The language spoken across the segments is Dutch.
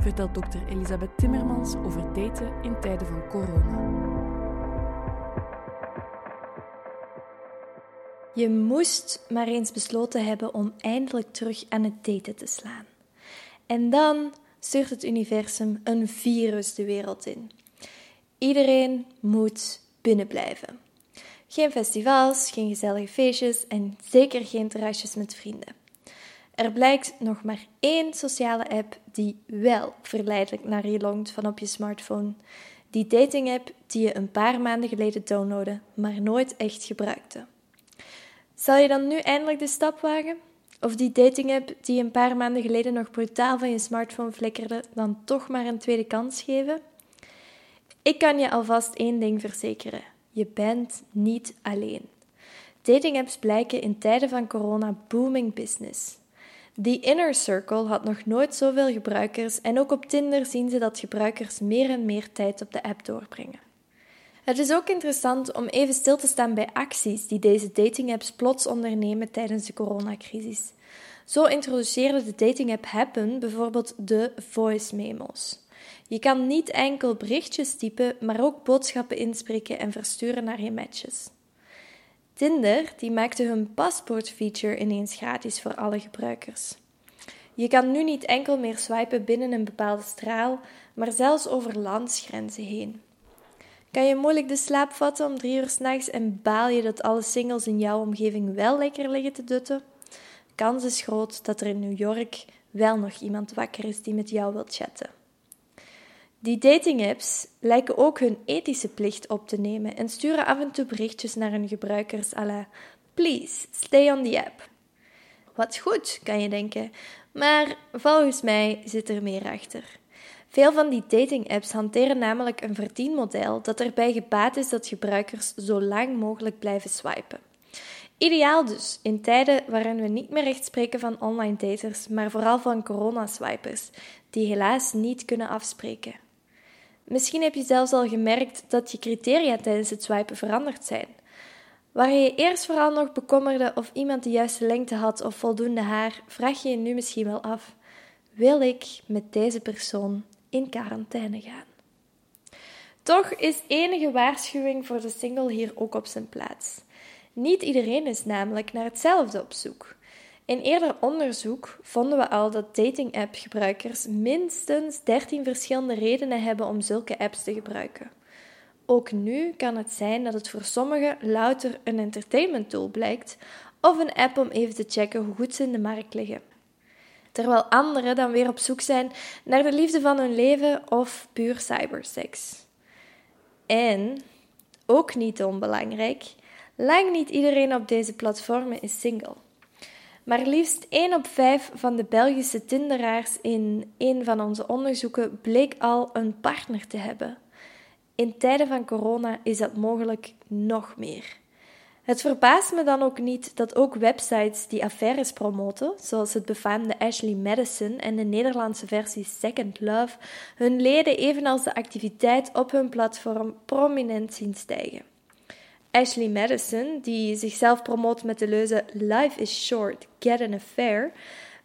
vertelt dokter Elisabeth Timmermans over daten in tijden van corona. Je moest maar eens besloten hebben om eindelijk terug aan het daten te slaan. En dan stuurt het universum een virus de wereld in. Iedereen moet binnenblijven. Geen festivals, geen gezellige feestjes en zeker geen terrasjes met vrienden. Er blijkt nog maar één sociale app die wel verleidelijk naar je longt van op je smartphone. Die dating app die je een paar maanden geleden downloadde, maar nooit echt gebruikte. Zal je dan nu eindelijk de stap wagen? Of die dating app die een paar maanden geleden nog brutaal van je smartphone flikkerde, dan toch maar een tweede kans geven? Ik kan je alvast één ding verzekeren: je bent niet alleen. Dating apps blijken in tijden van corona booming business. Die Inner Circle had nog nooit zoveel gebruikers en ook op Tinder zien ze dat gebruikers meer en meer tijd op de app doorbrengen. Het is ook interessant om even stil te staan bij acties die deze datingapps plots ondernemen tijdens de coronacrisis. Zo introduceerde de datingapp Happen bijvoorbeeld de voice memos. Je kan niet enkel berichtjes typen, maar ook boodschappen inspreken en versturen naar je matches. Tinder die maakte hun paspoortfeature ineens gratis voor alle gebruikers. Je kan nu niet enkel meer swipen binnen een bepaalde straal, maar zelfs over landsgrenzen heen. Kan je moeilijk de slaap vatten om drie uur s'nachts en baal je dat alle singles in jouw omgeving wel lekker liggen te dutten? Kans is groot dat er in New York wel nog iemand wakker is die met jou wilt chatten. Die datingapps lijken ook hun ethische plicht op te nemen en sturen af en toe berichtjes naar hun gebruikers à la Please, stay on the app. Wat goed, kan je denken, maar volgens mij zit er meer achter. Veel van die dating-apps hanteren namelijk een verdienmodel dat erbij gebaat is dat gebruikers zo lang mogelijk blijven swipen. Ideaal dus, in tijden waarin we niet meer echt spreken van online daters, maar vooral van corona-swipers, die helaas niet kunnen afspreken. Misschien heb je zelfs al gemerkt dat je criteria tijdens het swipen veranderd zijn. Waar je eerst vooral nog bekommerde of iemand de juiste lengte had of voldoende haar, vraag je je nu misschien wel af: wil ik met deze persoon in quarantaine gaan? Toch is enige waarschuwing voor de single hier ook op zijn plaats. Niet iedereen is namelijk naar hetzelfde op zoek. In eerder onderzoek vonden we al dat dating-app-gebruikers minstens 13 verschillende redenen hebben om zulke apps te gebruiken. Ook nu kan het zijn dat het voor sommigen louter een entertainment tool blijkt of een app om even te checken hoe goed ze in de markt liggen. Terwijl anderen dan weer op zoek zijn naar de liefde van hun leven of puur cybersex. En, ook niet onbelangrijk, lang niet iedereen op deze platformen is single. Maar liefst 1 op 5 van de Belgische Tinderaars in een van onze onderzoeken bleek al een partner te hebben. In tijden van corona is dat mogelijk nog meer. Het verbaast me dan ook niet dat ook websites die affaires promoten, zoals het befaamde Ashley Madison en de Nederlandse versie Second Love, hun leden evenals de activiteit op hun platform prominent zien stijgen. Ashley Madison, die zichzelf promoot met de leuze Life is short, get an affair,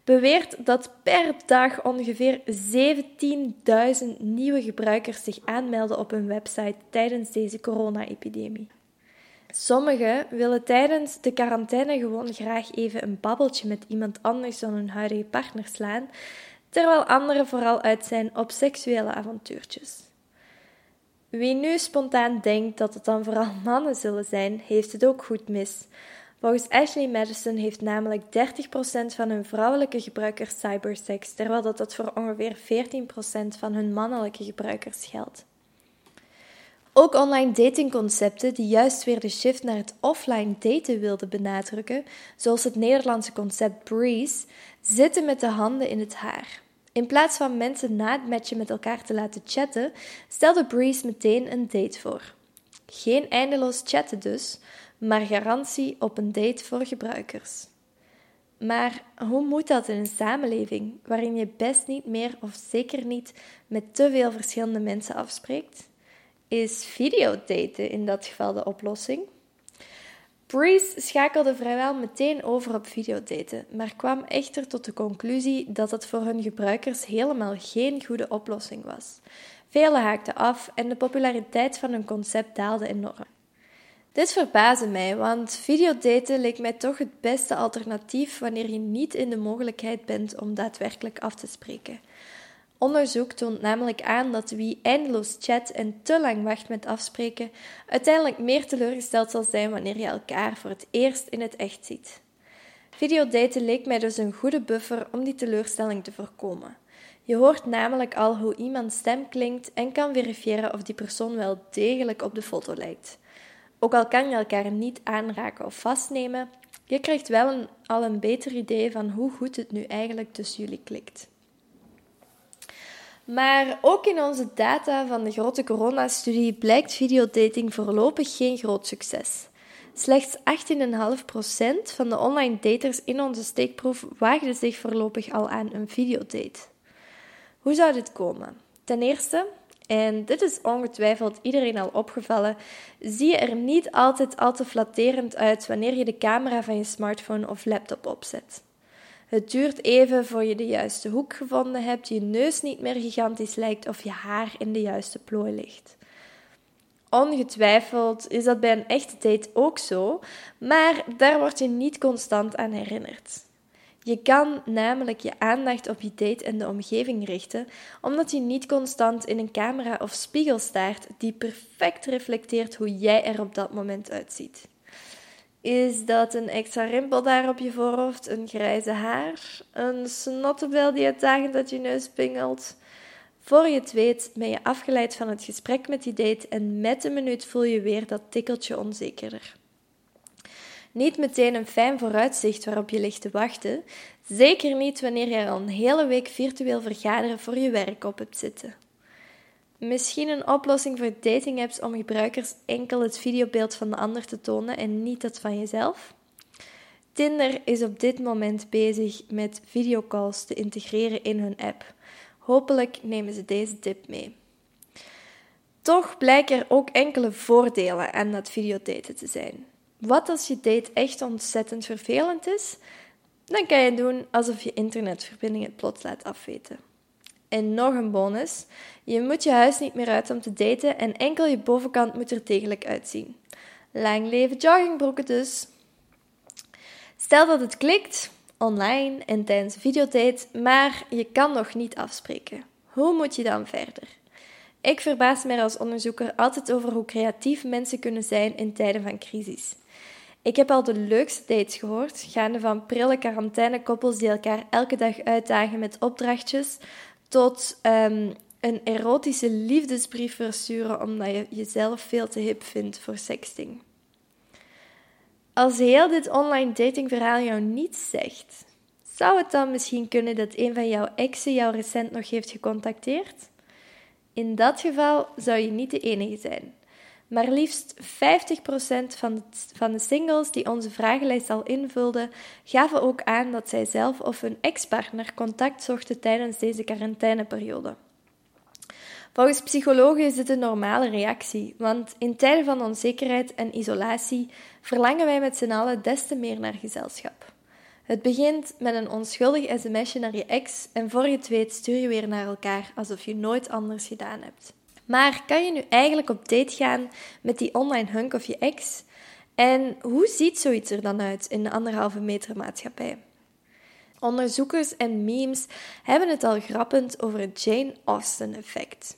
beweert dat per dag ongeveer 17.000 nieuwe gebruikers zich aanmelden op hun website tijdens deze corona-epidemie. Sommigen willen tijdens de quarantaine gewoon graag even een babbeltje met iemand anders dan hun huidige partner slaan, terwijl anderen vooral uit zijn op seksuele avontuurtjes. Wie nu spontaan denkt dat het dan vooral mannen zullen zijn, heeft het ook goed mis. Volgens Ashley Madison heeft namelijk 30% van hun vrouwelijke gebruikers cybersex, terwijl dat, dat voor ongeveer 14% van hun mannelijke gebruikers geldt. Ook online datingconcepten die juist weer de shift naar het offline daten wilden benadrukken, zoals het Nederlandse concept Breeze, zitten met de handen in het haar. In plaats van mensen na het matchen met elkaar te laten chatten, stelde Breeze meteen een date voor. Geen eindeloos chatten dus, maar garantie op een date voor gebruikers. Maar hoe moet dat in een samenleving waarin je best niet meer of zeker niet met te veel verschillende mensen afspreekt? Is videodaten in dat geval de oplossing? Breeze schakelde vrijwel meteen over op videodaten, maar kwam echter tot de conclusie dat het voor hun gebruikers helemaal geen goede oplossing was. Velen haakten af en de populariteit van hun concept daalde enorm. Dit verbaasde mij, want videodaten leek mij toch het beste alternatief wanneer je niet in de mogelijkheid bent om daadwerkelijk af te spreken. Onderzoek toont namelijk aan dat wie eindeloos chat en te lang wacht met afspreken, uiteindelijk meer teleurgesteld zal zijn wanneer je elkaar voor het eerst in het echt ziet. Videodaten leek mij dus een goede buffer om die teleurstelling te voorkomen. Je hoort namelijk al hoe iemands stem klinkt en kan verifiëren of die persoon wel degelijk op de foto lijkt. Ook al kan je elkaar niet aanraken of vastnemen, je krijgt wel al een beter idee van hoe goed het nu eigenlijk tussen jullie klikt. Maar ook in onze data van de grote coronastudie blijkt videodating voorlopig geen groot succes. Slechts 18,5% van de online daters in onze steekproef waagde zich voorlopig al aan een videodate. Hoe zou dit komen? Ten eerste, en dit is ongetwijfeld iedereen al opgevallen, zie je er niet altijd al te flatterend uit wanneer je de camera van je smartphone of laptop opzet. Het duurt even voor je de juiste hoek gevonden hebt, je neus niet meer gigantisch lijkt of je haar in de juiste plooi ligt. Ongetwijfeld is dat bij een echte date ook zo, maar daar word je niet constant aan herinnerd. Je kan namelijk je aandacht op je date en de omgeving richten, omdat je niet constant in een camera of spiegel staart die perfect reflecteert hoe jij er op dat moment uitziet. Is dat een extra rimpel daar op je voorhoofd, een grijze haar, een snottebel die uitdagend uit je neus pingelt? Voor je het weet ben je afgeleid van het gesprek met die date en met een minuut voel je weer dat tikkeltje onzekerder. Niet meteen een fijn vooruitzicht waarop je ligt te wachten, zeker niet wanneer je al een hele week virtueel vergaderen voor je werk op hebt zitten. Misschien een oplossing voor datingapps om gebruikers enkel het videobeeld van de ander te tonen en niet dat van jezelf? Tinder is op dit moment bezig met videocalls te integreren in hun app. Hopelijk nemen ze deze tip mee. Toch blijken er ook enkele voordelen aan dat videodaten te zijn. Wat als je date echt ontzettend vervelend is? Dan kan je doen alsof je internetverbinding het plots laat afweten. En nog een bonus: je moet je huis niet meer uit om te daten en enkel je bovenkant moet er degelijk uitzien. Lang leven joggingbroeken dus. Stel dat het klikt, online en tijdens videodate, maar je kan nog niet afspreken. Hoe moet je dan verder? Ik verbaas mij als onderzoeker altijd over hoe creatief mensen kunnen zijn in tijden van crisis. Ik heb al de leukste dates gehoord, gaande van prille quarantainekoppels die elkaar elke dag uitdagen met opdrachtjes, tot um, een erotische liefdesbrief versturen omdat je jezelf veel te hip vindt voor sexting. Als heel dit online datingverhaal jou niets zegt, zou het dan misschien kunnen dat een van jouw exen jou recent nog heeft gecontacteerd? In dat geval zou je niet de enige zijn. Maar liefst 50% van de, van de singles die onze vragenlijst al invulden, gaven ook aan dat zij zelf of hun ex-partner contact zochten tijdens deze quarantaineperiode. Volgens psychologen is dit een normale reactie, want in tijden van onzekerheid en isolatie verlangen wij met z'n allen des te meer naar gezelschap. Het begint met een onschuldig sms'je naar je ex en voor je het weet stuur je weer naar elkaar alsof je nooit anders gedaan hebt. Maar kan je nu eigenlijk op date gaan met die online hunk of je ex? En hoe ziet zoiets er dan uit in de anderhalve meter maatschappij? Onderzoekers en memes hebben het al grappend over het Jane Austen effect.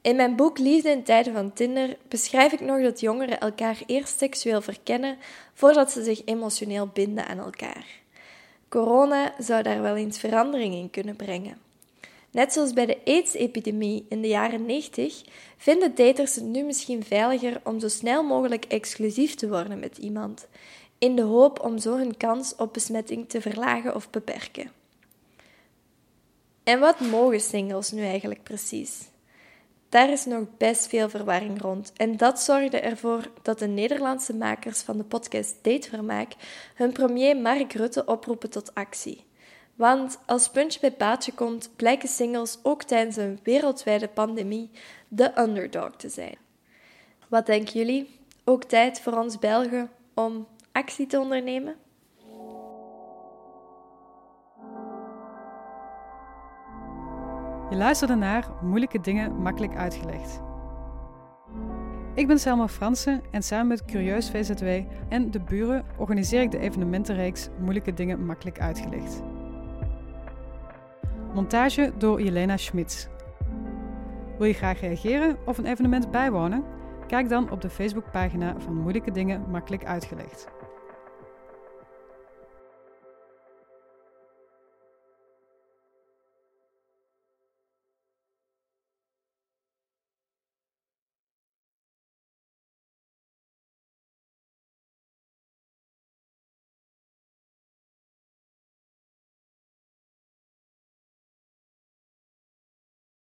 In mijn boek Liefde in tijden van Tinder beschrijf ik nog dat jongeren elkaar eerst seksueel verkennen voordat ze zich emotioneel binden aan elkaar. Corona zou daar wel eens verandering in kunnen brengen. Net zoals bij de AIDS-epidemie in de jaren 90 vinden daters het nu misschien veiliger om zo snel mogelijk exclusief te worden met iemand, in de hoop om zo hun kans op besmetting te verlagen of beperken. En wat mogen singles nu eigenlijk precies? Daar is nog best veel verwarring rond. En dat zorgde ervoor dat de Nederlandse makers van de podcast Datevermaak hun premier Mark Rutte oproepen tot actie. Want als puntje bij paadje komt, blijken singles ook tijdens een wereldwijde pandemie de underdog te zijn. Wat denken jullie? Ook tijd voor ons Belgen om actie te ondernemen? Je luisterde naar Moeilijke Dingen Makkelijk Uitgelegd. Ik ben Selma Fransen en samen met Curieus VZW en De Buren organiseer ik de evenementenreeks Moeilijke Dingen Makkelijk Uitgelegd. Montage door Jelena Schmitz. Wil je graag reageren of een evenement bijwonen? Kijk dan op de Facebookpagina van Moeilijke Dingen Makkelijk Uitgelegd.